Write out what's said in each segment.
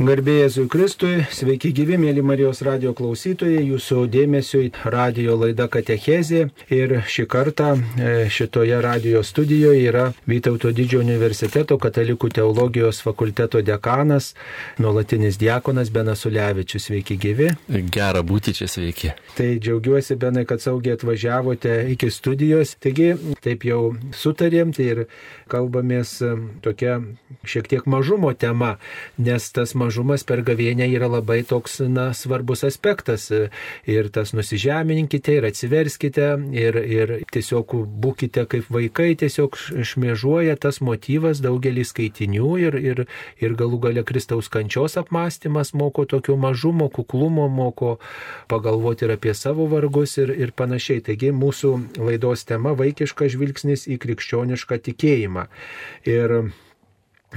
Garbėjai Jėzui Kristui, sveiki gyvi, mėly Marijos radio klausytojai, jūsų dėmesio į radio laidą Katechezė. Ir šį kartą e, šitoje radio studijoje yra Vytauto didžiojo universiteto katalikų teologijos fakulteto dekanas, nuolatinis diakonas Benas Ulevičius. Sveiki gyvi. Gera būti čia, sveiki. Tai džiaugiuosi, Benai, kad saugiai atvažiavote iki studijos. Taigi, taip jau sutarėm, tai ir kalbamės e, tokia šiek tiek mažumo tema, nes tas mažumas per gavėnę yra labai toks na, svarbus aspektas. Ir tas nusižemininkite, ir atsiverskite, ir, ir tiesiog būkite kaip vaikai, tiesiog šmėžuoja tas motyvas daugelį skaitinių ir, ir, ir galų gale Kristaus kančios apmąstymas moko tokio mažumo, kuklumo, moko pagalvoti ir apie savo vargus ir, ir panašiai. Taigi mūsų laidos tema vaikiškas žvilgsnis į krikščionišką tikėjimą. Ir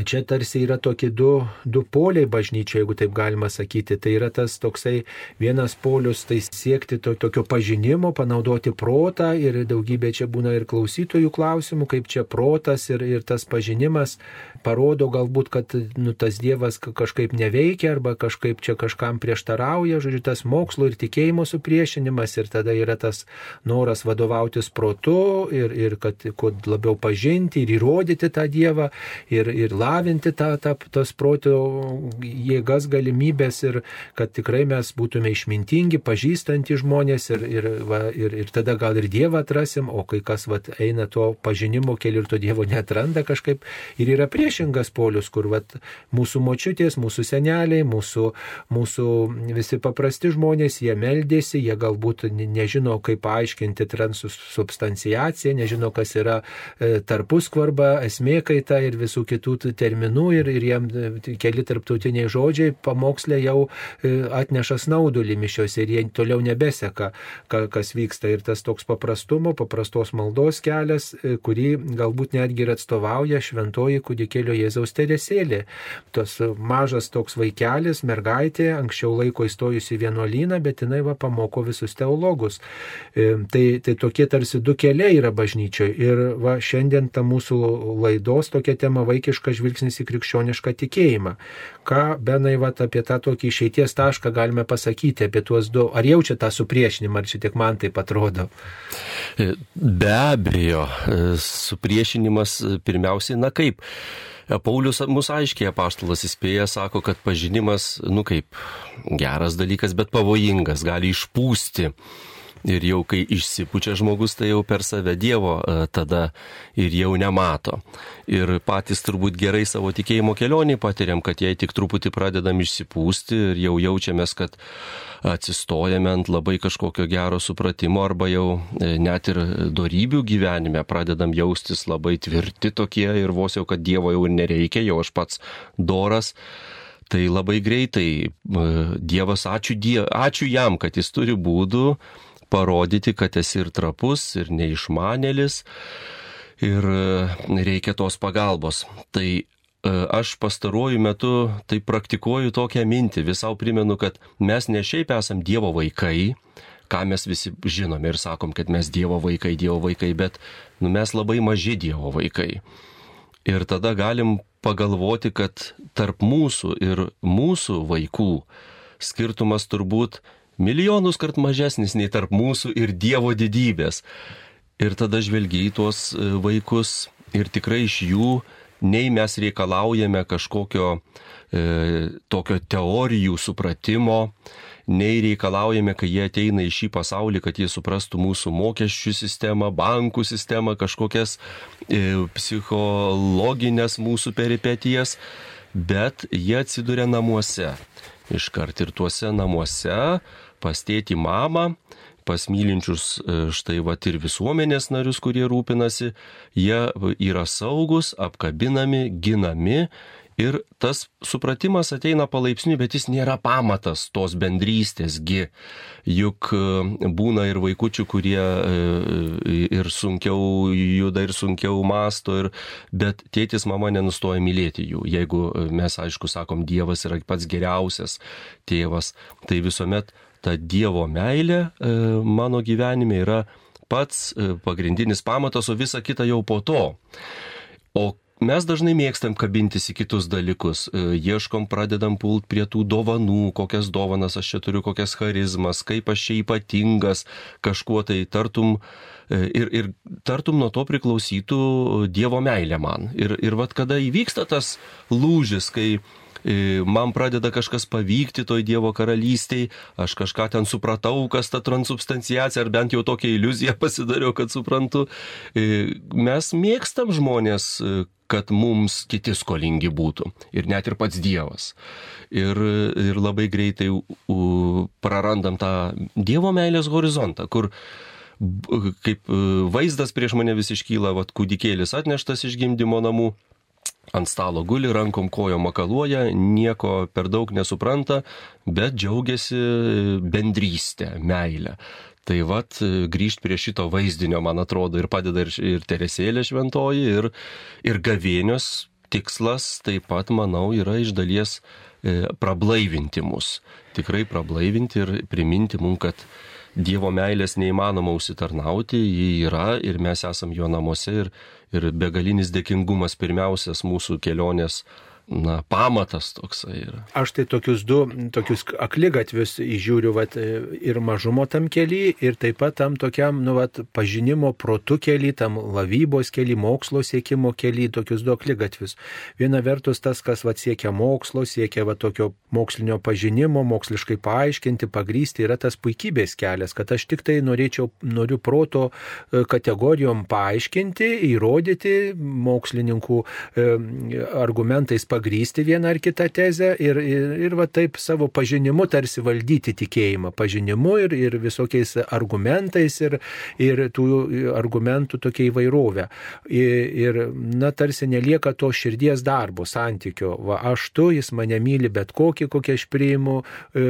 Čia tarsi yra tokie du, du poliai bažnyčioje, jeigu taip galima sakyti. Tai yra tas toksai vienas polius, tai siekti to, tokio pažinimo, panaudoti protą ir daugybė čia būna ir klausytojų klausimų, kaip čia protas ir, ir tas pažinimas parodo galbūt, kad nu, tas Dievas kažkaip neveikia arba kažkaip čia kažkam prieštarauja, žodžiu, tas mokslo ir tikėjimo supriešinimas ir tada yra tas noras vadovautis protu ir, ir kad kuo labiau pažinti ir įrodyti tą Dievą ir, ir lavinti tą, tą, tas proto jėgas, galimybės ir kad tikrai mes būtume išmintingi, pažįstantys žmonės ir, ir, va, ir, ir tada gal ir Dievą atrasim, o kai kas va, eina to pažinimo keliu ir to Dievo netranda kažkaip. Ir yra priešingas polius, kur va, mūsų močiutės, mūsų seneliai, mūsų, mūsų visi paprasti žmonės, jie meldėsi, jie galbūt nežino, kaip paaiškinti transubstanciaciją, nežino, kas yra e, tarpuskvarba, esmė kaita ir visų kitų terminų ir, ir jam e, keli tarptautiniai žodžiai pamokslė jau e, atneša snaudulį mišiuose ir jie toliau nebeseka, kas vyksta. Ir tas toks paprastumo, paprastos maldos kelias, e, kurį galbūt netgi ir atstovauja šventoji kūdikėlio Jėzaus teresėlė. Tas mažas toks vaikelis, mergaitė, anksčiau laiko įstojusi vienuolyną, bet jinai va pamoko visus teologus. Tai, tai tokie tarsi du keliai yra bažnyčioje. Ir va šiandien ta mūsų laidos tokia tema vaikiška žvilgsnis žvilgsnis į krikščionišką tikėjimą. Ką, Benai, vat, apie tą tokį išeities tašką galime pasakyti apie tuos du, ar jaučia tą supriešinimą, ar čia tik man tai atrodo? E, be abejo, e, supriešinimas e, pirmiausiai, na kaip. Paulius mūsų aiškiai apaštalas įspėja, sako, kad pažinimas, nu kaip, geras dalykas, bet pavojingas, gali išpūsti ir jau kai išsipučia žmogus, tai jau per save Dievo e, tada ir jau nemato. Ir patys turbūt gerai savo tikėjimo kelionį patiriam, kad jei tik truputį pradedam išsipūsti ir jau jaučiamės, kad atsistojame ant labai kažkokio gero supratimo arba jau e, net ir darybių gyvenime pradedam jaustis labai tvirti tokie ir vos jau, kad Dievo jau nereikia, jau aš pats doras. Tai labai greitai e, Dievas, ačiū, die, ačiū jam, kad jis turi būdų parodyti, kad esi ir trapus, ir neišmanėlis, ir e, reikia tos pagalbos. Tai e, aš pastaruoju metu tai praktikuoju tokią mintį, visau primenu, kad mes ne šiaip esam Dievo vaikai, ką mes visi žinome ir sakom, kad mes Dievo vaikai, Dievo vaikai, bet nu, mes labai maži Dievo vaikai. Ir tada galim pagalvoti, kad tarp mūsų ir mūsų vaikų skirtumas turbūt milijonus kart mažesnis nei tarp mūsų ir Dievo didybės. Ir tada žvelgiai tuos e, vaikus ir tikrai iš jų nei mes reikalaujame kažkokio e, tokio teorijų supratimo, nei reikalaujame, kai jie ateina į šį pasaulį, kad jie suprastų mūsų mokesčių sistemą, bankų sistemą, kažkokias e, psichologinės mūsų peripetijas, bet jie atsiduria namuose. Iškart ir tuose namuose pas tėtį mamą, pas mylinčius e, štai va ir visuomenės narius, kurie rūpinasi, jie yra saugus, apkabinami, ginami Ir tas supratimas ateina palaipsniui, bet jis nėra pamatas tos bendrystėsgi. Juk e, būna ir vaikučių, kurie e, ir sunkiau juda, ir sunkiau masto, ir, bet tėtis mama nenustoja mylėti jų. Jeigu mes, aišku, sakom, Dievas yra pats geriausias tėvas, tai visuomet ta Dievo meilė e, mano gyvenime yra pats e, pagrindinis pamatas, o visa kita jau po to. O mes dažnai mėgstam kabintis į kitus dalykus, e, ieškom, pradedam pult prie tų dovanų, kokias dovanas aš čia turiu, kokias charizmas, kaip aš čia ypatingas, kažkuo tai tartum. E, ir, ir tartum nuo to priklausytų Dievo meilė man. Ir, ir vad kada įvyksta tas lūžis, kai E, man pradeda kažkas pavykti toj Dievo karalystėje, aš kažką ten supratau, kas ta transubstanciacija, ar bent jau tokia iliuzija pasidariau, kad suprantu. E, mes mėgstam žmonės, e, kad mums kiti skolingi būtų. Ir net ir pats Dievas. Ir, ir labai greitai u, prarandam tą Dievo meilės horizontą, kur kaip vaizdas prieš mane vis iškyla, vad kūdikėlis atneštas iš gimdymo namų ant stalo guli, rankom kojom makaluoja, nieko per daug nesupranta, bet džiaugiasi bendrystę, meilę. Tai vad grįžti prie šito vaizdinio, man atrodo, ir padeda ir, ir Teresėlė šventoji, ir, ir gavėnios tikslas taip pat, manau, yra iš dalies e, prablaivinti mus. Tikrai prablaivinti ir priminti mums, kad Dievo meilės neįmanoma užsitarnauti, ji yra ir mes esam jo namuose ir, ir begalinis dėkingumas pirmiausias mūsų kelionės na, pamatas toksai yra. Aš tai tokius du, tokius aklygatvius įžiūriu vat, ir mažumo tam keli, ir taip pat tam tokiam, nu, vat, pažinimo protų keli, tam lavybos keli, mokslo siekimo keli, tokius du aklygatvius. Viena vertus tas, kas vat, siekia mokslo, siekia vat, tokio mokslinio pažinimo, moksliškai paaiškinti, pagrysti, yra tas puikybės kelias, kad aš tik tai norėčiau, noriu proto e, kategorijom paaiškinti, įrodyti mokslininkų e, argumentais pagrysti vieną ar kitą tezę ir, ir, ir va taip savo pažinimu tarsi valdyti tikėjimą, pažinimu ir, ir visokiais argumentais ir, ir tų argumentų tokia įvairovė. Ir, ir na tarsi nelieka to širdies darbo, santykio. Va aš tu, jis mane myli bet kokį, kokį aš priimu, e,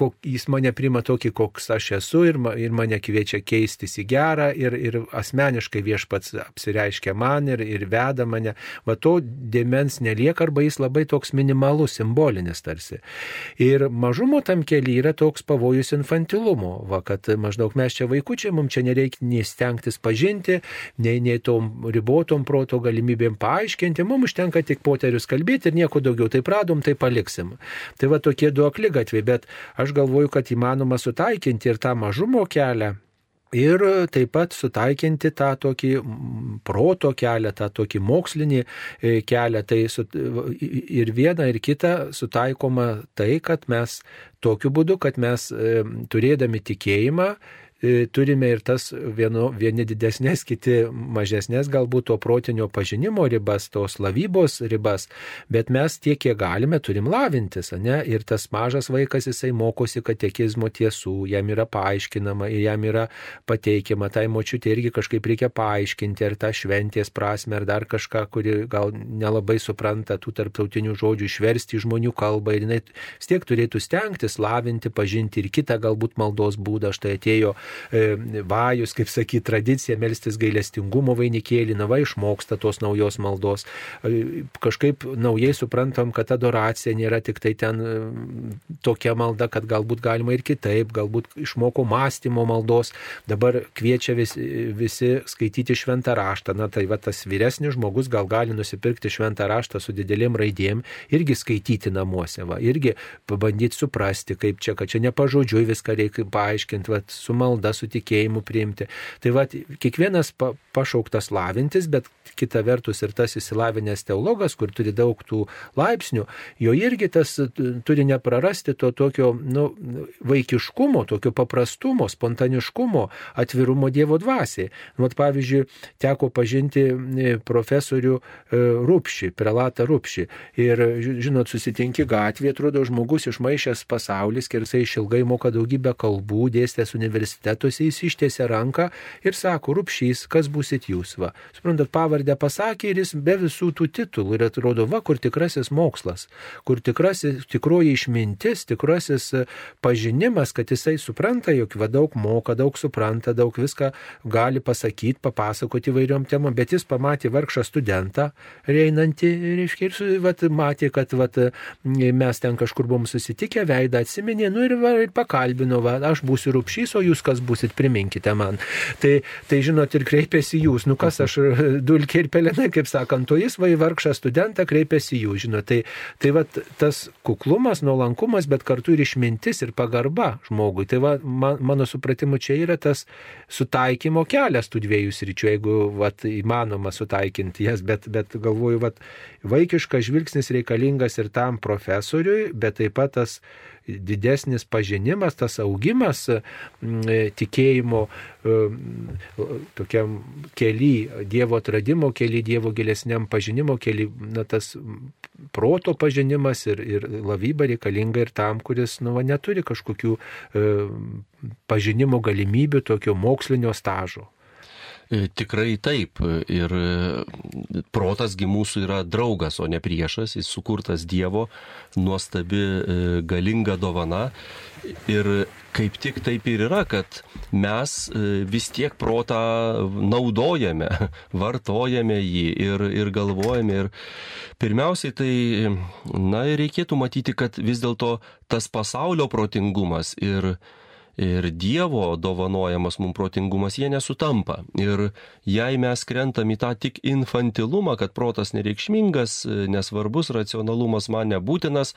kok, jis mane priima tokį, koks aš esu ir, ir mane kviečia keistis į gerą ir, ir asmeniškai viešpats apsireiškia man ir, ir veda mane. Va to dėmens nelieka arba jis jis labai toks minimalus, simbolinis tarsi. Ir mažumo tam keliui yra toks pavojus infantilumo, va, kad maždaug mes čia vaikučiai, mums čia nereikia nei stengtis pažinti, nei, nei tom ribotom proto galimybėm paaiškinti, mums užtenka tik poterius kalbėti ir nieko daugiau, tai pradom, tai paliksim. Tai va tokie du aklygatviai, bet aš galvoju, kad įmanoma sutaikinti ir tą mažumo kelią ir taip pat sutaikinti tą tokį proto kelią, tą tokį mokslinį e, kelią. Tai ir viena, ir kita sutaikoma tai, kad mes tokiu būdu, kad mes e, turėdami tikėjimą, turime ir tas vieno, vieni didesnės, kiti mažesnės, galbūt to protinio pažinimo ribas, tos lavybos ribas, bet mes tiek, kiek galime, turim lavintis, ne? Ir tas mažas vaikas, jisai mokosi katekizmo tiesų, jam yra paaiškinama ir jam yra pateikiama, tai močiutė irgi kažkaip reikia paaiškinti, ar tą šventės prasme, ar dar kažką, kuri gal nelabai supranta tų tarptautinių žodžių, išversti žmonių kalbą ir jinai vis tiek turėtų stengtis lavinti, pažinti ir kitą galbūt maldos būdą. Štai atėjo E, vajus, kaip sakyti, tradicija melstis gailestingumo vainikėlį, na va, išmoksta tos naujos maldos. E, kažkaip naujai suprantam, kad adoracija nėra tik tai ten e, tokia malda, kad galbūt galima ir kitaip, galbūt išmoko mąstymo maldos. Dabar kviečia visi, visi skaityti šventą raštą. Na tai va tas vyresnis žmogus gal gali nusipirkti šventą raštą su didelėm raidėm, irgi skaityti namuose, va, irgi pabandyti suprasti, kaip čia, kad čia nepažodžiui viską reikia paaiškinti, va, su malda malda su tikėjimu priimti. Tai va, kiekvienas pa, pašauktas lavintis, bet kita vertus ir tas įsilavinęs teologas, kur turi daug tų laipsnių, jo irgi tas turi neprarasti to tokio nu, vaikiškumo, tokio paprastumo, spontaniškumo, atvirumo Dievo dvasiai. Vat pavyzdžiui, teko pažinti e, profesorių e, Rupšį, prelatą Rupšį. Ir, žinot, susitinki gatvėje, atrodo, žmogus išmaišęs pasaulis, jisai išilgai moka daugybę kalbų, dėstęs universitete universitetuose jis ištiesia ranką ir sako, rupšys, kas busit jūs, va. Suprantat, pavardę pasakė ir jis be visų tų titulų ir atrodo, va, kur tikrasis mokslas, kur tikrasis, tikroji išmintis, tikrasis e, pažinimas, kad jisai supranta, jog va daug moka, daug supranta, daug viską gali pasakyti, papasakoti įvairiom temom, bet jis pamatė vargšą studentą, reinantį, reiškia, ir vat, matė, kad vat, mes ten kažkur buvom susitikę, veidą atsiminė, nu ir, va, ir pakalbino, va, aš būsiu rupšys, o jūs kas kas būsit, priminkite man. Tai, tai žinot, ir kreipiasi jūs, nu kas aš, dulkė ir pelenai, kaip sakant, to jis vai vargšą studentą kreipiasi jūs, žinot. Tai, tai va tas kuklumas, nuolankumas, bet kartu ir išmintis ir pagarba žmogui. Tai va, man, mano supratimu, čia yra tas sutaikymo kelias tų dviejų sričių, jeigu va, įmanoma sutaikinti jas, bet, bet galvoju, va, vaikiškas žvilgsnis reikalingas ir tam profesoriui, bet taip pat tas didesnis pažinimas, tas augimas mm, tikėjimo mm, tokiam keli, Dievo atradimo keli, Dievo gilesniam pažinimo keli, na, tas proto pažinimas ir, ir lavyba reikalinga ir tam, kuris nu, va, neturi kažkokių e, pažinimo galimybių, tokio mokslinio stažo. E, tikrai taip. Ir e, protasgi mūsų yra draugas, o ne priešas. Jis sukurtas Dievo, nuostabi, e, galinga dovana. Ir kaip tik taip ir yra, kad mes vis tiek protą naudojame, vartojame jį ir, ir galvojame. Ir pirmiausiai tai, na, reikėtų matyti, kad vis dėlto tas pasaulio protingumas ir ir Dievo dovanojamas mums protingumas, jie nesutampa. Ir jei mes krentam į tą tik infantilumą, kad protas nereikšmingas, nesvarbus, racionalumas man nebūtinas,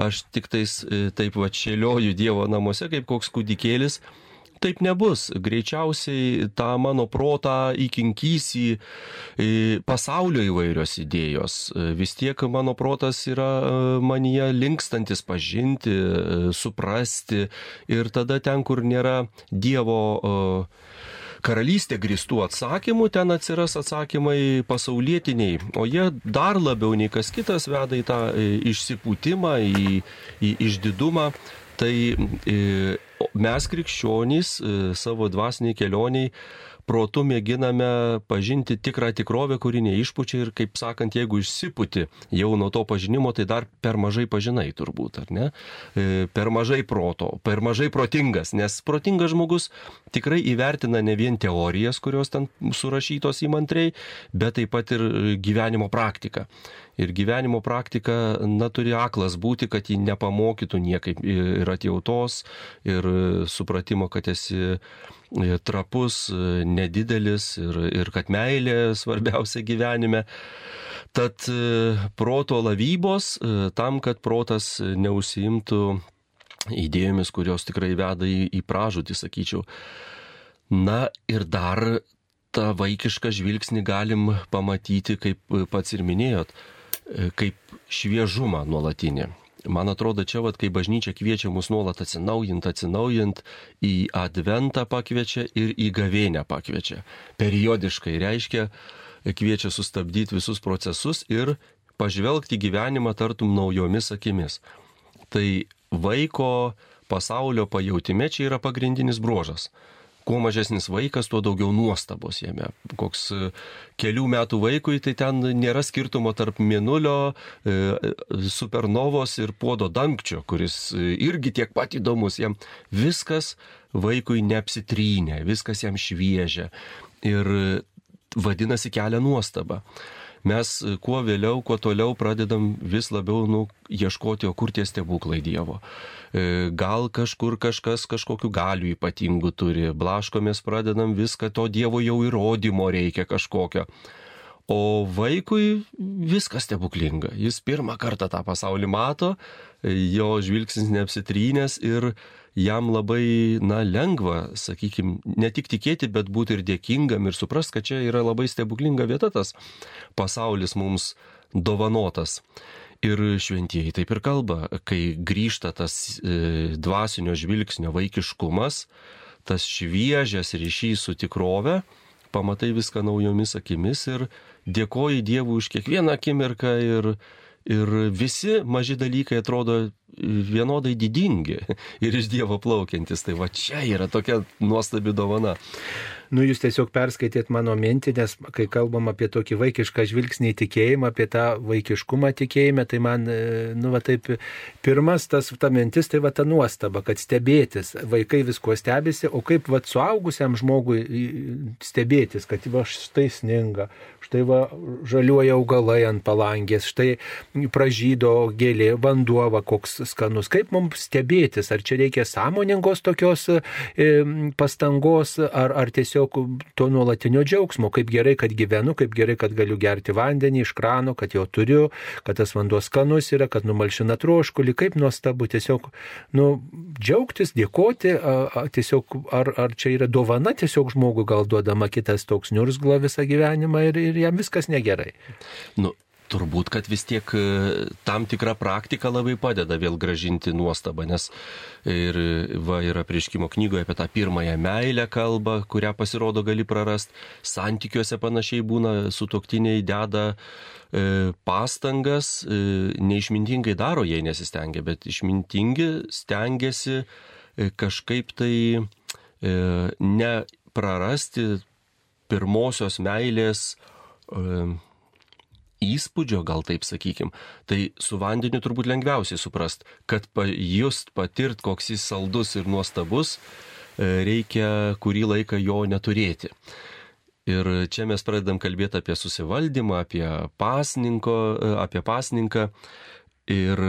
aš tik tais e, taip vačelioju Dievo namuose kaip koks kūdikėlis, taip nebus. Greičiausiai tą mano protą įkinkys į, į pasaulio įvairios idėjos. Vis tiek mano protas yra e, manyje linkstantis pažinti, e, suprasti ir tada ten, kur nėra Dievo e, karalystė gristų atsakymų, ten atsiras atsakymai pasaulietiniai, o jie dar labiau nei kas kitas veda į tą išsipūtimą, į, į išdidumą. Tai mes krikščionys e, savo dvasiniai kelioniai protu mėginame pažinti tikrą tikrovę, kuri neišpučia ir, kaip sakant, jeigu išsiputi jau nuo to pažinimo, tai dar per mažai pažinai turbūt, ar ne? E, per mažai proto, per mažai protingas, nes protingas žmogus tikrai įvertina ne vien teorijas, kurios ten surašytos įmantriai, bet taip pat ir gyvenimo praktiką. Ir gyvenimo praktika, na, turi aklas būti, kad ji nepamokytų niekaip ir atjautos, ir supratimo, kad esi e, trapus, e, nedidelis ir, ir kad meilė svarbiausia gyvenime. Tad e, proto lavybos tam, kad protas neusimtų idėjomis, kurios tikrai veda į, į pražūtį, sakyčiau. Na ir dar tą vaikišką žvilgsnį galim pamatyti, kaip pats ir minėjot, E, kaip šviežumą nuolatinį. Man atrodo, čia, vat, kai bažnyčia kviečia mus nuolat atsinaujint, atsinaujint, į adventą pakviečia ir į gavėnę pakviečia. Periodiškai reiškia, kviečia sustabdyti visus procesus ir pažvelgti gyvenimą tartum naujomis akimis. Tai vaiko pasaulio pajūtime čia yra pagrindinis bruožas kuo mažesnis vaikas, tuo daugiau nuostabos jame. Koks e, kelių metų vaikui, tai ten nėra skirtumo tarp minulio, e, supernovos ir puodo dangčio, kuris e, irgi tiek pat įdomus jam. Viskas vaikui neapsitrynė, viskas jam šviežia. Ir vadinasi kelia nuostabą mes kuo vėliau, kuo toliau pradedam vis labiau nu, ieškoti, o kur tie stebuklai Dievo. E, gal kažkur kažkas kažkokiu galiu ypatingų turi, blaškomės pradedam viską, to Dievo jau įrodymo reikia kažkokio. O vaikui viskas stebuklinga. Jis pirmą kartą tą pasaulį mato, jo žvilgsnis neapsitrynęs ir jam labai, na, lengva, sakykime, ne tik tikėti, bet būti ir dėkingam ir suprast, kad čia yra labai stebuklinga vieta tas pasaulis mums dovanotas. Ir šventieji taip ir kalba, kai grįžta tas e, dvasinio žvilgsnio vaikiškumas, tas šviežias ryšys su tikrove, pamatai viską naujomis akimis ir dėkoji Dievui už kiekvieną akimirką ir, ir visi maži dalykai atrodo vienodai didingi ir iš Dievo plaukiantis. Tai va čia yra tokia nuostabi dovana. Nu jūs tiesiog perskaitėt mano mintį, nes kai kalbam apie tokį vaikišką žvilgsnį į tikėjimą, apie tą vaikiškumą tikėjime, tai man, e, nu, va taip, pirmas tas ta mintis, tai va ta nuostaba, kad stebėtis, vaikai visko stebisi, o kaip va suaugusiam žmogui stebėtis, kad va štai sninga, štai va žaliuoja augalai ant palangės, štai pražydo gėlė, vanduo, va koks skanus, kaip mums stebėtis, ar čia reikia sąmoningos tokios e, pastangos, ar, ar tiesiog to nuolatinio džiaugsmo, kaip gerai, kad gyvenu, kaip gerai, kad galiu gerti vandenį iš krano, kad jo turiu, kad tas vanduo skanus yra, kad numalšina troškulį, kaip nuostabu tiesiog, nu, džiaugtis, dėkoti, a, a, tiesiog, ar, ar čia yra dovana tiesiog žmogui gal duodama kitas toks niurzgla visą gyvenimą ir, ir jam viskas negerai. Nu, turbūt, kad vis tiek e, tam tikra praktika labai padeda vėl gražinti nuostabą, nes ir va yra prieškimo knygoje apie tą pirmąją meilę kalbą, kurią pasirodo gali prarast, santykiuose panašiai būna, su toktiniai deda e, pastangas, e, neišmintingai daro, jei nesistengia, bet išmintingi stengiasi kažkaip tai neprarasti pirmosios meilės įspūdžio, gal taip sakykim, tai su vandeniu turbūt lengviausiai suprast, kad just patirt, koks jis saldus ir nuostabus, e, reikia kurį laiką jo neturėti. Ir čia mes pradedam kalbėti apie susivaldymą, apie, pasninko, e, apie pasninką. Ir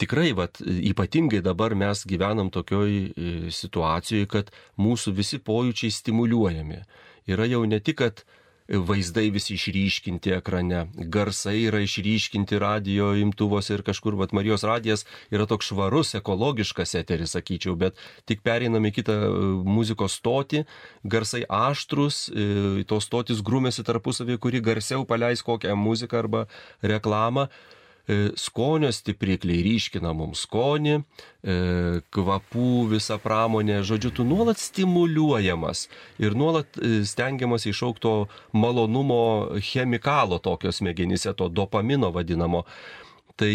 tikrai, vat, ypatingai dabar mes gyvenam tokioj e, situacijoje, kad mūsų visi pojūčiai stimuliuojami. Yra jau ne tik, kad vaizdai visi išryškinti ekrane, garsai yra išryškinti radio imtuvuose ir kažkur, vat Marijos radijas yra toks švarus, ekologiškas eteris, sakyčiau, bet tik pereinam į kitą e, muzikos stotį, garsai aštrus, e, tos stotis grūmėsi tarpusavį, kuri garsiau paleis kokią muziką arba reklamą. E, skonio stiprikliai ryškina mums skonį, e, kvapų visą pramonę, žodžiu, tu nuolat stimuliuojamas ir nuolat e, stengiamas išaukto malonumo chemikalo tokio smegenyse, to dopamino vadinamo. Tai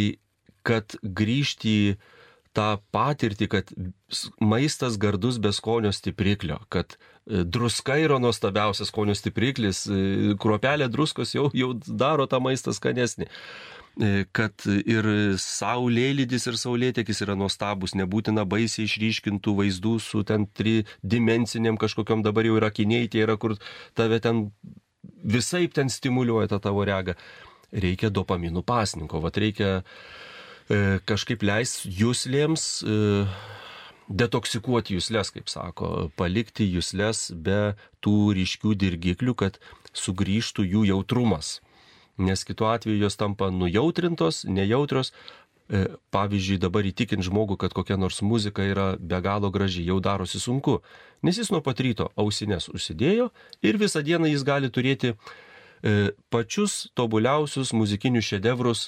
kad grįžti į tą patirtį, kad maistas gardus be skonio stipriklio, kad druska yra nuostabiausias skonio stipriklis, kruopelė druskos jau, jau daro tą maistą skanesnį. E, kad ir saulėlydis ir saulėtekis yra nuostabus, nebūtina baisiai išryškintų vaizdų su ten tridimensiniam kažkokiam dabar jau yra akiniai, tie yra, kur tave ten visai ten stimuliuoja tą tavo regą. Reikia dopaminų pasninko, vad reikia e, kažkaip leis jūslėms e, detoksikuoti jūslės, kaip sako, palikti jūslės be tų ryškių dirgiklių, kad sugrįžtų jų jautrumas nes kitu atveju jos tampa nujautrintos, nejautrios. E, pavyzdžiui, dabar įtikint žmogų, kad kokia nors muzika yra be galo graži, jau darosi sunku, nes jis nuo pat ryto ausinės užsidėjo ir visą dieną jis gali turėti e, pačius tobuliausius muzikinius šedevrus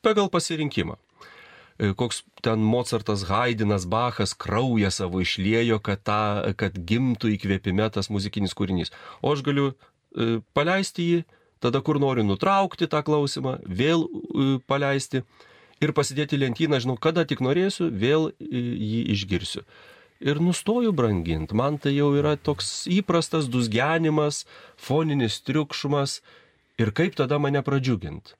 pagal pasirinkimą e, koks ten Mozartas, Haidinas, Bachas kraują savo išliejo, kad, ta, kad gimtų įkvėpime tas muzikinis kūrinys. O aš galiu paleisti jį tada kur noriu nutraukti tą klausimą, vėl paleisti ir pasidėti lentyną, žinau, kada tik norėsiu, vėl jį išgirsiu. Ir nustoju brangint, man tai jau yra toks įprastas dusgenimas, foninis triukšmas ir kaip tada mane pradžiugint.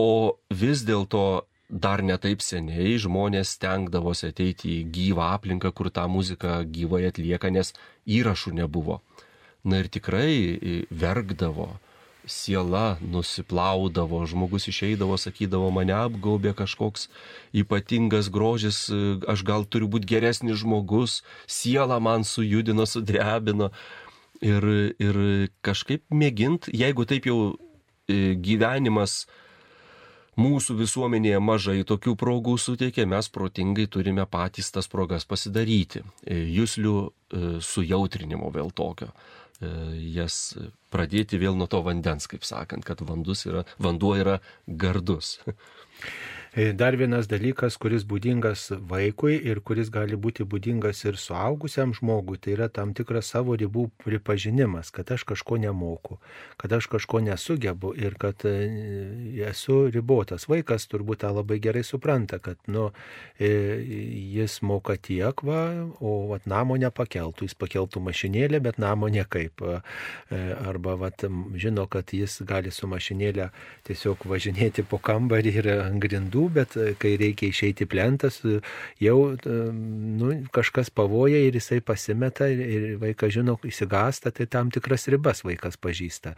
O vis dėlto dar netaip seniai žmonės stengdavosi ateiti į gyvą aplinką, kur tą muziką gyvai atlieka, nes įrašų nebuvo na ir tikrai verkdavo, siela nusiplaudavo, žmogus išeidavo, sakydavo, mane apgaubė kažkoks ypatingas grožis, aš gal turiu būti geresnis žmogus, siela man sujudino, sudrebino. Ir, ir kažkaip mėgint, jeigu taip jau gyvenimas mūsų visuomenėje mažai tokių progų suteikia, mes protingai turime patys tas progas pasidaryti. Jūslių sujautrinimo vėl tokio. E, jas pradėti vėl nuo to vandens, kaip sakant, kad yra, vanduo yra gardus. E, dar vienas dalykas, kuris būdingas vaikui ir kuris gali būti būdingas ir suaugusiam žmogui, tai yra tam tikras savo ribų pripažinimas, kad aš kažko nemoku, kad aš kažko nesugebu ir kad e, esu ribotas. Vaikas turbūt tą labai gerai supranta, kad nu, e, jis moka tiek, va, o vat, namo nepakeltų, jis pakeltų mašinėlę, bet namo nekaip. Arba vat, žino, kad jis gali su mašinėlė tiesiog važinėti po kambarį ir ant grindų, bet e, kai reikia išeiti plentas, e, jau e, nu, kažkas pavoja ir jisai pasimeta ir vaikas žino, įsigasta, tai tam tikras ribas vaikas pažįsta.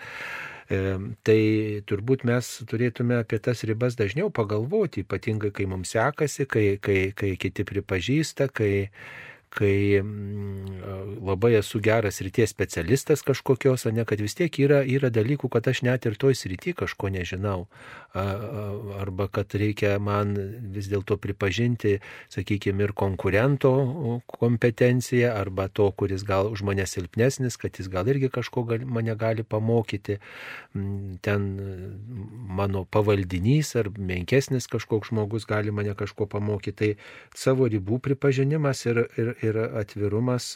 Tai turbūt mes turėtume apie tas ribas dažniau pagalvoti, ypatingai kai mums sekasi, kai, kai, kai kiti pripažįsta, kai, kai mm, labai esu geras ryties specialistas kažkokios, ne kad vis tiek yra, yra dalykų, kad aš net ir toj srity kažko nežinau. Arba kad reikia man vis dėlto pripažinti, sakykime, ir konkurento kompetenciją, arba to, kuris gal už mane silpnesnis, kad jis gal irgi kažko gali, mane gali pamokyti. Mm, ten mano pavaldinys ar menkesnis kažkoks žmogus gali mane kažko pamokyti. Tai savo ribų pripažinimas ir, ir, ir atvirumas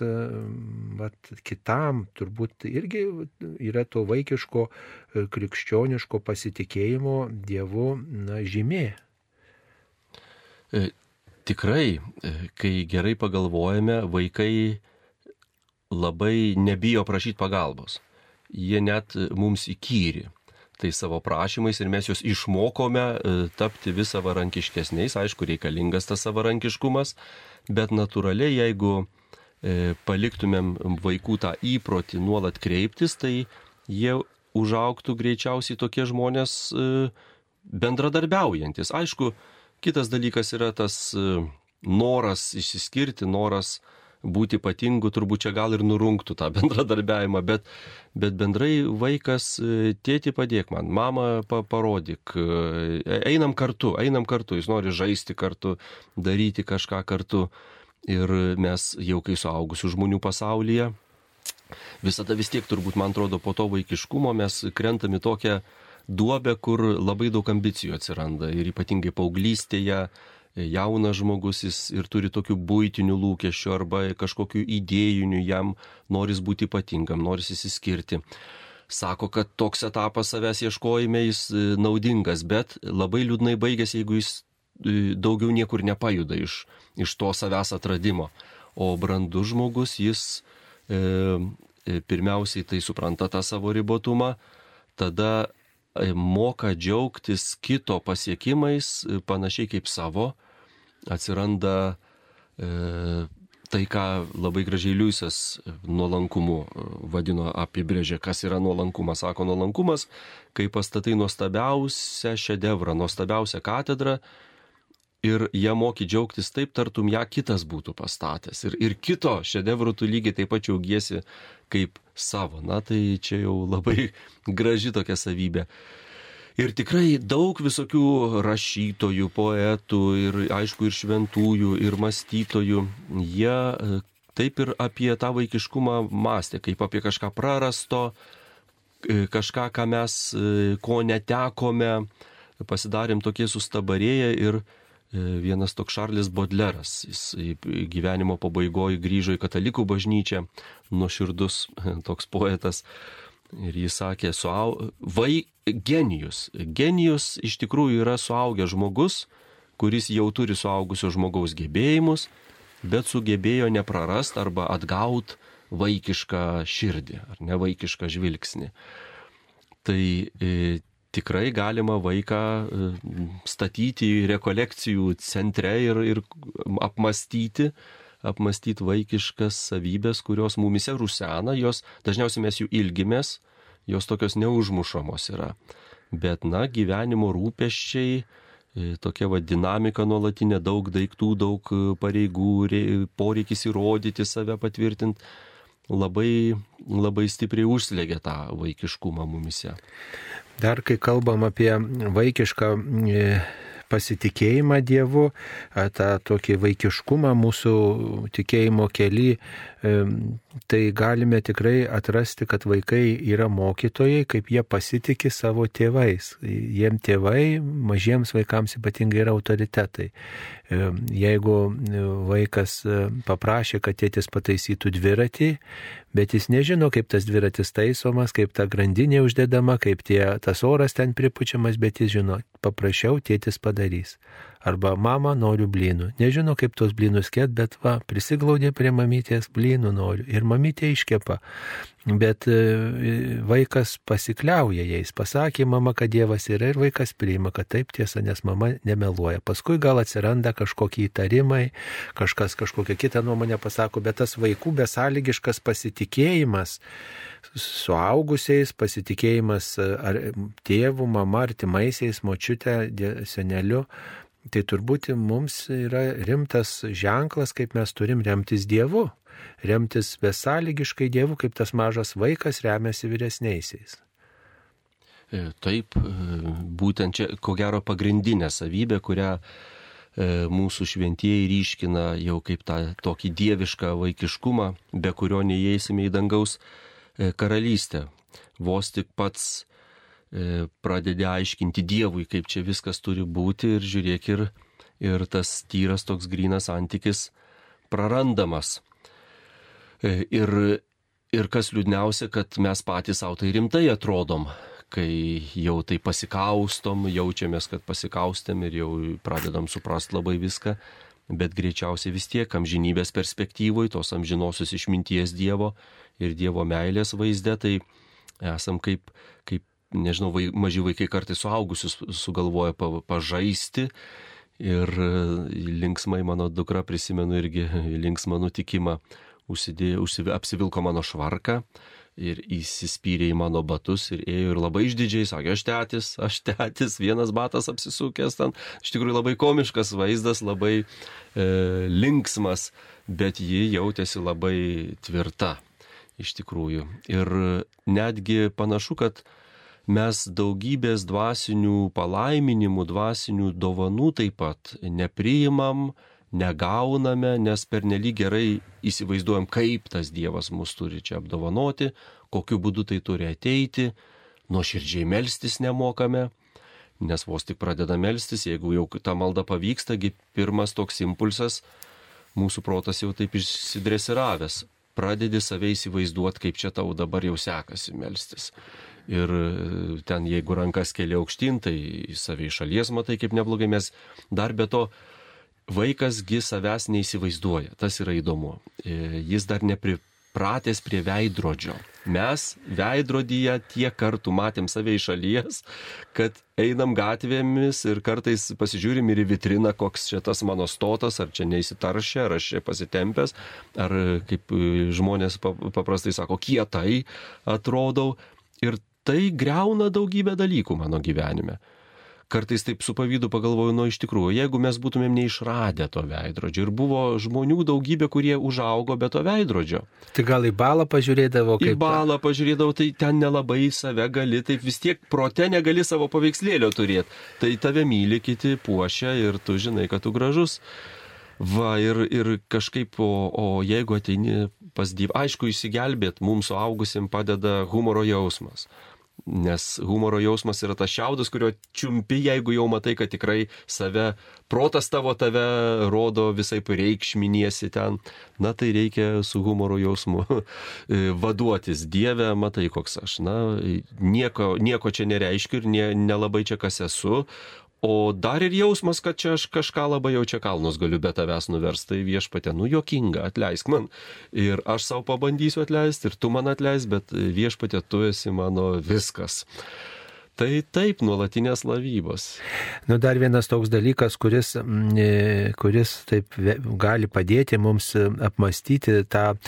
vat, kitam turbūt irgi yra to vaikiško e, krikščioniško pasitikėjimo Dievu na, žymė. E, tikrai, e, kai gerai pagalvojame, vaikai labai nebijo prašyti pagalbos. Jie net mums įkyri tai savo prašymais ir mes juos išmokome tapti vis savarankiškesniais. Aišku, reikalingas tas savarankiškumas, bet natūraliai, jeigu e, paliktumėm vaikų tą įprotį nuolat kreiptis, tai jie užauktų greičiausiai tokie žmonės e, bendradarbiaujantis. Aišku, kitas dalykas yra tas e, noras išsiskirti, noras būti ypatingu, turbūt čia gal ir nurungtų tą bendradarbiavimą, bet, bet bendrai vaikas, tėti padėk man, mama pa, parodyk, einam kartu, einam kartu, jis nori žaisti kartu, daryti kažką kartu. Ir mes jau kai suaugusių žmonių pasaulyje, visada vis tiek turbūt, man atrodo, po to vaikiškumo mes krentam į tokią duobę, kur labai daug ambicijų atsiranda. Ir ypatingai paauglystėje, jaunas žmogus jis ir turi tokių būtinių lūkesčių arba kažkokių idėjinių, jam noris būti ypatingam, noris įsiskirti. Sako, kad toks etapas savęs ieškojime jis e, naudingas, bet labai liūdnai baigėsi, jeigu jis e, daugiau niekur nepajuda iš, iš to savęs atradimo. O brandus žmogus, jis e, e pirmiausiai tai supranta tą savo ribotumą, tada moka džiaugtis kito pasiekimais, panašiai kaip savo, atsiranda e, tai, ką labai gražiai Liujisas nuolankumu e, vadino, apibrėžė, kas yra nuolankumas. Sako, nuolankumas, kai pastatai nuostabiausią šedevrą, nuostabiausią katedrą ir ją moki džiaugtis taip, tartum ją kitas būtų pastatęs. Ir, ir kito šedevrų tu lygiai taip pat džiaugiesi kaip savo. Na tai čia jau labai graži tokia savybė. Ir tikrai daug visokių rašytojų, poetų ir aišku ir šventųjų, ir mąstytojų, jie e, taip ir apie tą vaikiškumą mąstė, kaip apie kažką prarasto, e, kažką, ką mes, e, ko netekome, pasidarėm tokie sustabarėję ir vienas toks Šarlis Bodleras, jis gyvenimo pabaigoje grįžo į katalikų bažnyčią, nuoširdus toks poetas, Ir jis sakė, suau... vai genijus. Genijus iš tikrųjų yra suaugęs žmogus, kuris jau turi suaugusio žmogaus gebėjimus, bet sugebėjo neprarast arba atgaut vaikišką širdį ar ne vaikišką žvilgsnį. Tai e, tikrai galima vaiką e, statyti rekolekcijų centre ir, ir apmastyti, apmastyti vaikiškas savybės, kurios mumise rusena, jos dažniausiai mes jų ilgimės, jos tokios neužmušamos yra. Bet, na, gyvenimo rūpeščiai, e, tokia va dinamika nuolatinė, daug daiktų, daug e, pareigų, poreikis įrodyti save patvirtinti, labai, labai stipriai užslėgia tą vaikiškumą mumise. Dar kai kalbam apie vaikišką e, pasitikėjimą Dievu, tą tokį vaikiškumą mūsų tikėjimo keli, tai galime tikrai atrasti, kad vaikai yra mokytojai, kaip jie pasitikė savo tėvais. Jiem tėvai mažiems vaikams ypatingai yra autoritetai. Jeigu vaikas paprašė, kad tėtis pataisytų dviratį, bet jis nežino, kaip tas dviratis taisomas, kaip ta grandinė uždedama, kaip tie, tas oras ten pripučiamas, bet jis žino, paprašiau, tėtis padarys. Arba mama noriu blynų. Nežino, kaip tos blynus kėt, bet va, prisiglaudė prie mamytės blynų noriu. Ir mamytė iškepa. Bet e, vaikas pasikliauja jais. Pasakė mama, kad Dievas yra ir vaikas priima, kad taip tiesa, nes mama nemeluoja. Paskui gal atsiranda kažkokie įtarimai, kažkas kažkokią kitą nuomonę pasako, bet tas vaikų besąlygiškas pasitikėjimas suaugusiais, pasitikėjimas ar tėvų, mama, artimaisiais, močiute, seneliu, Tai turbūt mums yra rimtas ženklas, kaip mes turim remtis Dievu, remtis besąlygiškai Dievu, kaip tas mažas vaikas remiasi vyresniaisiais. E, taip, e, būtent čia, ko gero, pagrindinė savybė, kurią e, mūsų šventieji ryškina jau kaip tą tokį dievišką vaikiškumą, be kurio neįeisime į dangaus karalystę. Vos tik pats pradedi aiškinti Dievui, kaip čia viskas turi būti ir žiūrėk ir, ir tas tyras toks grinas santykis prarandamas. E, ir, ir kas liūdniausia, kad mes patys savo tai rimtai atrodom, kai jau tai pasikaustom, jaučiamės, kad pasikaustėm ir jau pradedam suprasti labai viską, bet greičiausiai vis tiek amžinybės perspektyvoje, tos amžinosios išminties Dievo ir Dievo meilės vaizde, tai esam kaip, kaip nežinau, vai, maži vaikai kartais suaugusius sugalvoja pa, pažaisti. Ir e, linksmai mano dukra, prisimenu irgi linksmą nutikimą, užsidėjo, užsiv, apsivilko mano švarką ir įsispyrė į mano batus ir ėjo ir labai išdidžiai sakė, aš tėtis, aš tėtis, vienas batas apsisukęs ten. Iš tikrųjų labai komiškas vaizdas, labai e, linksmas, bet ji jautėsi labai tvirta iš tikrųjų. Ir netgi panašu, kad mes daugybės dvasinių palaiminimų, dvasinių dovanų taip pat nepriimam, negauname, nes pernelyg gerai įsivaizduojam, kaip tas Dievas mus turi čia apdovanoti, kokiu būdu tai turi ateiti, nuoširdžiai melstis nemokame, nes vos tik pradeda melstis, jeigu jau ta malda pavykstagi, pirmas toks impulsas, mūsų protas jau taip išsidresiravęs, pradedi save įsivaizduoti, kaip čia tau dabar jau sekasi melstis ir e, ten jeigu rankas keli aukštyn, tai savai šalies matai kaip neblogai mes dar be to vaikasgi savęs neįsivaizduoja, tas yra įdomu. E, jis dar nepripratęs prie veidrodžio. Mes veidrodyje tiek kartų matėm save iš šalies, kad einam gatvėmis ir kartais pasižiūrim ir į vitriną, koks čia tas mano stotas, ar čia neįsitaršia, ar aš čia pasitempęs, ar kaip žmonės paprastai sako, kietai atrodau. Ir tai greuna daugybę dalykų mano gyvenime. Kartais taip su pavydu pagalvoju, nu iš tikrųjų, jeigu mes būtumėm neišradę to veidrodžio ir buvo žmonių daugybė, kurie užaugo be to veidrodžio. Tai gal į balą pažiūrėdavo, kaip... Į balą pažiūrėdavo, tai ten nelabai save gali, taip vis tiek prote negali savo paveikslėlio turėti. Tai tave myli, kiti puošia ir tu žinai, kad tu gražus. Va, ir, ir kažkaip, o, o jeigu ateini pas Dievą, aišku, įsigelbėt mums suaugusim padeda humoro jausmas. Nes humoro jausmas yra tas šiaudas, kurio čiumpi, jeigu jau matai, kad tikrai save, protas tavo tave rodo visai reikšminiesi ten. Na tai reikia su humoro jausmu vaduotis. Dieve, matai, koks aš. Na, nieko, nieko čia nereiškiu ir ne, nelabai čia kas esu, O dar ir jausmas, kad čia aš kažką labai jau čia kalnus galiu be tavęs nuversti, tai viešpatė, nu jokinga, atleisk man. Ir aš savo pabandysiu atleisti, ir tu man atleisk, bet viešpatė, tu esi mano viskas. Tai taip, nuolatinės lavybos. Nu, dar vienas toks dalykas, kuris, mm, e, kuris taip gali padėti mums apmastyti tą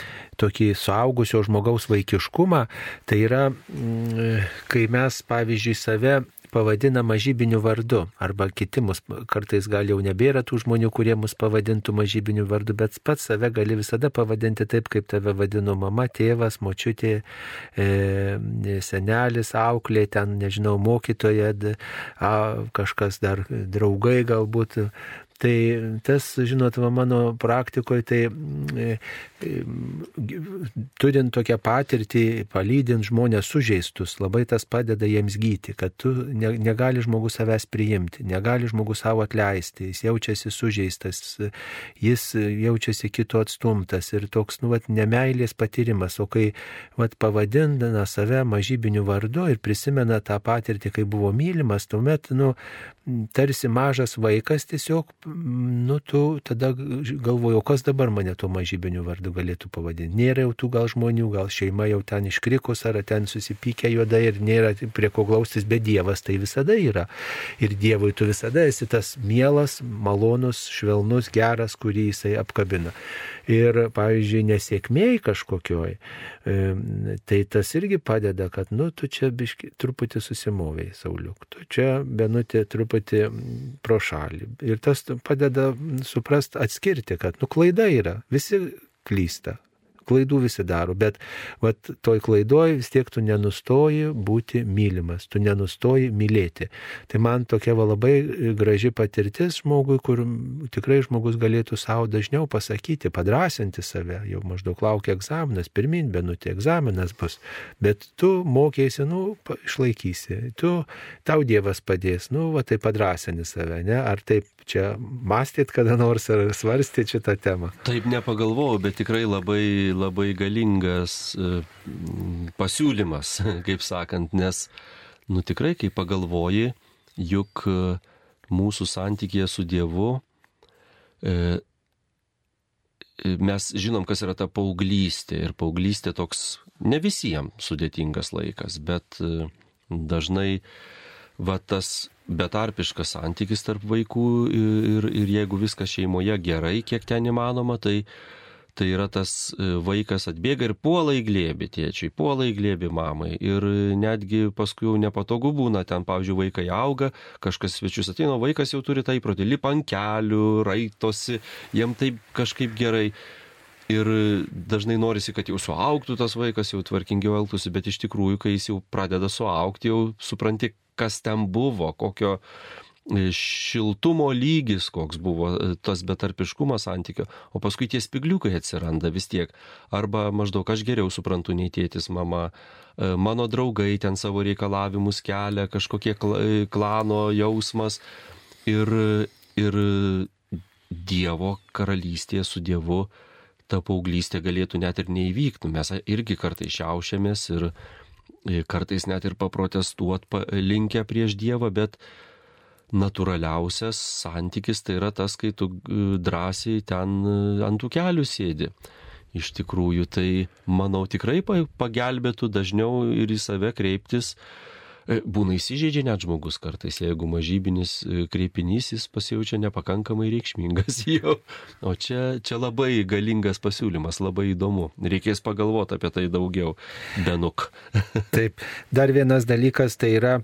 tokį suaugusio žmogaus vaikiškumą, tai yra, mm, kai mes, pavyzdžiui, save pavadina mažybiniu vardu. Arba kiti mus, kartais gal jau nebėra tų žmonių, kurie mus pavadintų mažybiniu vardu, bet pats save gali visada pavadinti taip, kaip tave vadino mama, tėvas, močiutė, e, senelis, auklė, ten, nežinau, mokytoja, a, kažkas dar draugai galbūt. Tai tas, žinot, va, mano praktikoje, tai e, turint tokią patirtį, palydint žmonės sužeistus, labai tas padeda jiems gyti, kad tu ne, negali žmogus savęs priimti, negali žmogus savo atleisti, jis jaučiasi sužeistas, jis jaučiasi kito atstumtas ir toks, nu, vat, nemailės patyrimas, o kai, vat, pavadindana save mažybiniu vardu ir prisimena tą patirtį, kai buvo mylimas, tuomet, nu, tarsi mažas vaikas tiesiog, nu, tu tada galvoju, kas dabar mane tuo mažybiniu vardu galėtų pavadinti. Nėra jau tų gal žmonių, gal šeima jau ten iškrikus ar ten susipykę juodai ir nėra prie ko glaustis, bet Dievas tai visada yra. Ir Dievui tu visada esi tas mielas, malonus, švelnus, geras, kurį jisai apkabina. Ir, pavyzdžiui, nesėkmėjai kažkokioj, tai tas irgi padeda, kad, nu, tu čia biški, truputį susimoviai, Sauliuk, tu čia benutė truputį pro šalį. Ir tas padeda suprast, atskirti, kad, nu, klaida yra. Visi klysta. Klaidų visi daro, bet vat, toj klaidoj vis tiek tu nenustoji būti mylimas, tu nenustoji mylėti. Tai man tokia va labai graži patirtis žmogui, kur tikrai žmogus galėtų savo dažniau pasakyti, padrasinti save, jau maždaug laukia egzaminas, pirmin, benutė egzaminas bus, bet tu mokėsi, nu, išlaikysi, tu, tau Dievas padės, nu, va tai padrasini save, ne? Ar taip čia mąstyt kada nors ar svarstyti šitą temą? Taip nepagalvojau, bet tikrai labai, labai galingas e, pasiūlymas, kaip sakant, nes, nu tikrai, kai pagalvoji, juk e, mūsų santykėje su Dievu, e, mes žinom, kas yra ta paauglystė ir paauglystė toks ne visiems sudėtingas laikas, bet dažnai va tas betarpiškas santykis tarp vaikų ir, ir jeigu viskas šeimoje gerai, kiek ten įmanoma, tai, tai yra tas e, vaikas atbėga ir puola į glėbį tėčiai, puola į glėbį mamai. Ir netgi paskui jau nepatogu būna, ten, pavyzdžiui, vaikai auga, kažkas svečius ateina, vaikas jau turi tą įprotį, lipa ant kelių, raitosi, jiem taip kažkaip gerai. Ir dažnai norisi, kad jau suauktų tas vaikas, jau tvarkingiau elgtųsi, bet iš tikrųjų, kai jis jau pradeda suaukti, jau supranti, kas ten buvo, kokio e, šiltumo lygis, koks buvo e, tas betarpiškumas santykio, o paskui tie spigliukai atsiranda vis tiek. Arba maždaug aš geriau suprantu nei tėtis, mama, e, mano draugai ten savo reikalavimus kelia, kažkokie klano jausmas ir, ir Dievo karalystėje su Dievu ta paauglystė galėtų net ir neįvykti. Mes irgi kartai šiaušiamės ir, kartais net ir paprotestuot linkę prieš Dievą, bet natūraliausias santykis tai yra tas, kai tu drąsiai ten e, ant tų kelių sėdi. Iš tikrųjų, tai manau tikrai pagelbėtų dažniau ir į save kreiptis, E, būna įsižeidžia net žmogus kartais, jeigu mažybinis e, kreipinys jis pasijaučia nepakankamai reikšmingas jau. O čia, čia labai galingas pasiūlymas, labai įdomu. Reikės pagalvoti apie tai daugiau. Benuk. Taip, dar vienas dalykas tai yra,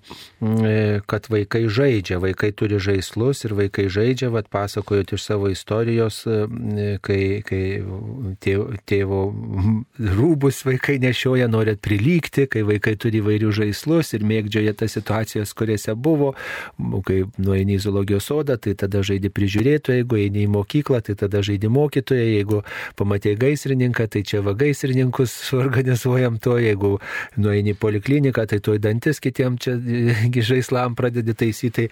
e, kad vaikai žaidžia, vaikai turi žaislus ir vaikai žaidžia, vad pasakojot iš savo istorijos, kai, kai tėvo rūbus vaikai nešioja, norit prilygti, kai vaikai turi įvairių žaislus ir mėgdžia pradžioje tas situacijas, kuriuose buvo, kai nueini į zoologijos sodą, tai tada žaidži prižiūrėtoją, jeigu eini į mokyklą, tai tada žaidži mokytoją, jeigu pamatė gaisrininką, tai čia va gaisrininkus suorganizuojam to, jeigu nueini į polikliniką, tai tuoj dantis kitiem čia žaislam pradedi taisyti.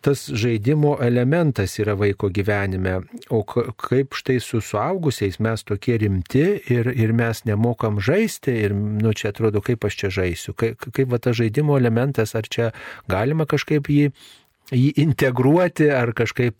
Tas žaidimo elementas yra vaiko gyvenime, o kaip štai su suaugusiais mes tokie rimti ir, ir mes nemokam žaisti ir, nu, čia atrodo, kaip aš čia žaisiu, kaip, kaip va ta žaidimo elementas elementas, ar čia galima kažkaip jį jį integruoti ar kažkaip,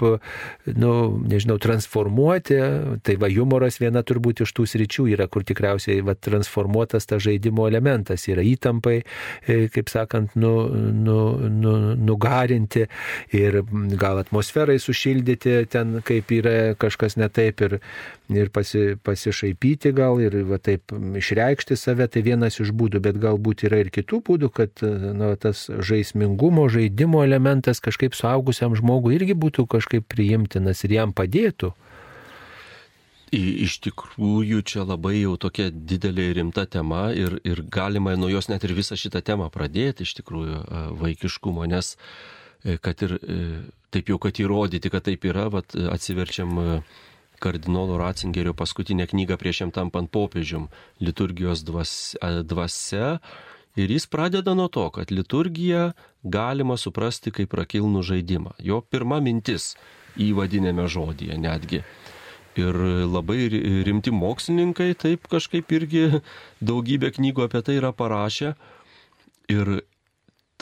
nu, nežinau, transformuoti. Tai va, humoras viena turbūt iš tų sričių yra, kur tikriausiai va, transformuotas tas žaidimo elementas yra įtampai, e, kaip sakant, nu, nu, nu, nugarinti ir gal atmosferai sušildyti ten, kaip yra kažkas netaip ir, ir pasi, pasišaipyti gal ir va, taip išreikšti save, tai vienas iš būdų, bet galbūt yra ir kitų būdų, kad nu, tas žaismingumo, žaidimo elementas kažkaip suaugusiam žmogui irgi būtų kažkaip priimtinas ir jam padėtų. Iš tikrųjų, čia labai jau tokia didelė rimta tema ir, ir galima nuo jos net ir visą šitą temą pradėti, iš tikrųjų, vaikiškumo, nes e, kad ir e, taip jau, kad įrodyti, kad taip yra, vat, atsiverčiam e, kardinolo Ratzingerio paskutinę knygą prieš jam tampant popiežium - liturgijos dvasia. dvasia Ir jis pradeda nuo to, kad liturgiją galima suprasti kaip prakilnų žaidimą. Jo pirma mintis įvadinėme žodyje netgi. Ir labai rimti mokslininkai taip kažkaip irgi daugybę knygų apie tai yra parašę. Ir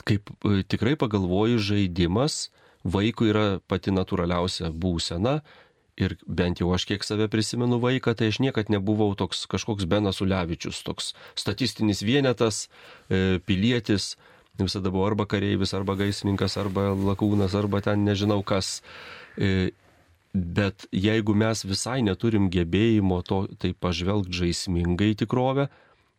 kaip e, tikrai pagalvoji, žaidimas vaikui yra pati natūraliausia būsena Ir bent jau aš kiek save prisimenu vaiką, tai aš niekad nebuvau toks kažkoks Benas Ulevičius, toks statistinis vienetas, e, pilietis, visada buvau arba kareivis, arba gaismininkas, arba lakūnas, arba ten nežinau kas. E, bet jeigu mes visai neturim gebėjimo to tai pažvelgti žaismingai tikrovę,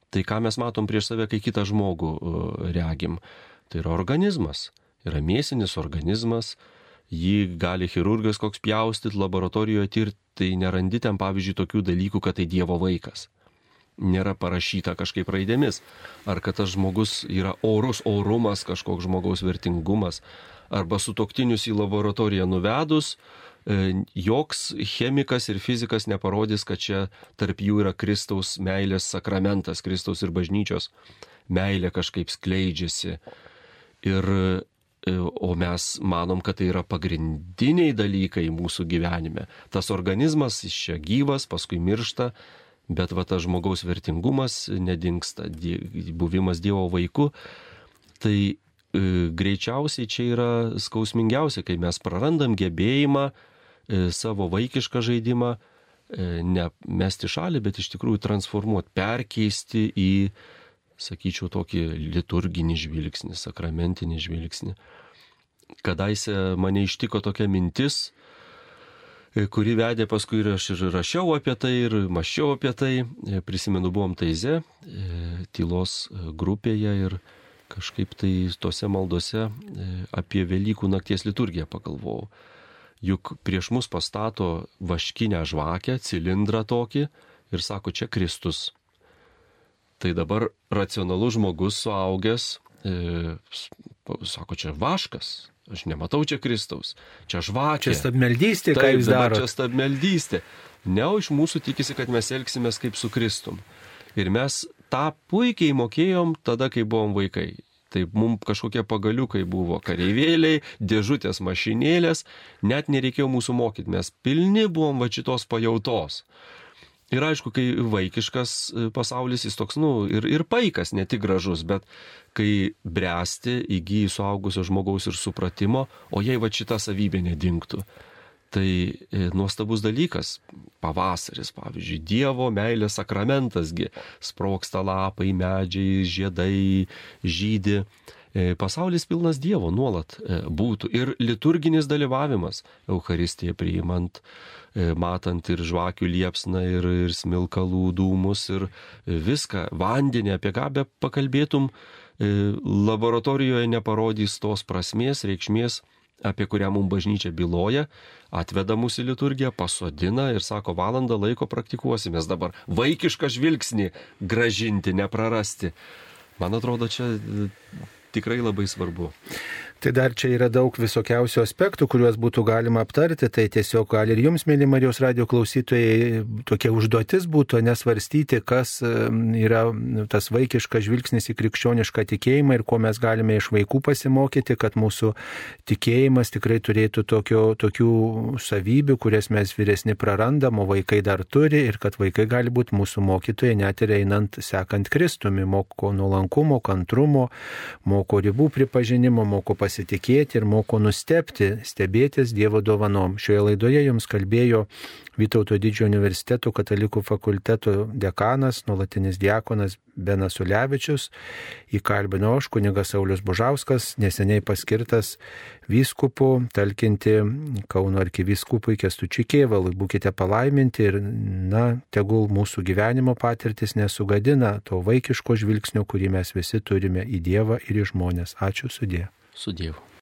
tai ką mes matom prieš save, kai kitą žmogų e, regim? Tai yra organizmas, yra mėsinis organizmas, jį gali chirurgas koks pjaustyti, laboratorijoje tirti, tai nerandi ten pavyzdžiui tokių dalykų, kad tai Dievo vaikas. Nėra parašyta kažkaip raidėmis. Ar kad tas žmogus yra orus, orumas, kažkoks žmogaus vertingumas. Arba su toktinius į laboratoriją nuvedus, e, joks chemikas ir fizikas neparodys, kad čia tarp jų yra Kristaus meilės sakramentas, Kristaus ir bažnyčios meilė kažkaip skleidžiasi. Ir o mes manom, kad tai yra pagrindiniai dalykai mūsų gyvenime. Tas organizmas iš čia gyvas, paskui miršta, bet va tas žmogaus vertingumas nedingsta, buvimas Dievo vaiku. Tai e, greičiausiai čia yra skausmingiausia, kai mes prarandam gebėjimą e, savo vaikišką žaidimą ne mesti šalį, bet iš tikrųjų transformuoti, perkeisti į sakyčiau, tokį liturginį žvilgsnį, sakramentinį žvilgsnį. Kadaise mane ištiko tokia mintis, e, kuri vedė paskui ir aš ir rašiau apie tai, ir maščiau apie tai. E, prisimenu, buvom taize, e, tylos grupėje ir kažkaip tai tose maldose apie Velykų nakties liturgiją pagalvojau. Juk prieš mus pastato vaškinę žvakę, cilindrą tokį ir sako, čia Kristus Tai dabar racionalus žmogus suaugęs, e, sako, čia vaškas, aš nematau čia Kristaus, čia žvakė. Čia stabmeldystė, ką jūs darote. Čia stabmeldystė. Ne, iš mūsų tikisi, kad mes elgsimės kaip su Kristum. Ir mes tą puikiai mokėjom tada, kai buvom vaikai. Tai mums kažkokie pagaliukai buvo kareivėliai, dėžutės mašinėlės, net nereikėjo mūsų mokyti, mes pilni buvom va šitos pajautos. Ir aišku, kai vaikiškas e, pasaulis, jis toks, nu, ir, ir paikas, ne tik gražus, bet kai bręsti, įgyji suaugusio žmogaus ir supratimo, o jei va šita savybė nedingtų, tai e, nuostabus dalykas. Pavasaris, pavyzdžiui, Dievo meilės sakramentasgi, sproksta lapai, medžiai, žiedai, žydi. E, pasaulis pilnas Dievo nuolat būtų ir liturginis dalyvavimas Euharistėje priimant E, matant ir žvakių liepsną, ir, ir smilkalų dūmus, ir viską, vandenį, apie ką be pakalbėtum, e, laboratorijoje neparodys tos prasmės, reikšmės, apie kurią mums bažnyčia byloja, atveda mūsų liturgiją, pasodina ir sako, valandą laiko praktikuosimės dabar. Vaikišką žvilgsnį gražinti, neprarasti. Man atrodo, čia tikrai labai svarbu. Tai dar čia yra daug visokiausių aspektų, kuriuos būtų galima aptarti. Tai tiesiog gal ir jums, mėly Marijos radio klausytojai, tokia užduotis būtų nesvarstyti, kas yra tas vaikiškas žvilgsnis į krikščionišką tikėjimą ir ko mes galime iš vaikų pasimokyti, kad mūsų tikėjimas tikrai turėtų tokio, tokių savybių, kurias mes vyresni prarandam, o vaikai dar turi ir kad vaikai gali būti mūsų mokytojai net ir einant sekant Kristumi, moko nuolankumo, kantrumo, moko ribų pripažinimo, moko pasitikėti ir moko nustepti, stebėtis Dievo dovanom. Šioje laidoje jums kalbėjo Vytauto didžiojo universiteto katalikų fakulteto dekanas, nuolatinis diakonas Benas Ulevičius, įkalbino aš, kunigas Saulis Bužauskas, neseniai paskirtas vyskupu, talkinti Kauno arkivyskupui Kestučiui Kievalui. Būkite palaiminti ir, na, tegul mūsų gyvenimo patirtis nesugadina to vaikiško žvilgsnio, kurį mes visi turime į Dievą ir į žmonės. Ačiū sudė. Su Dievu.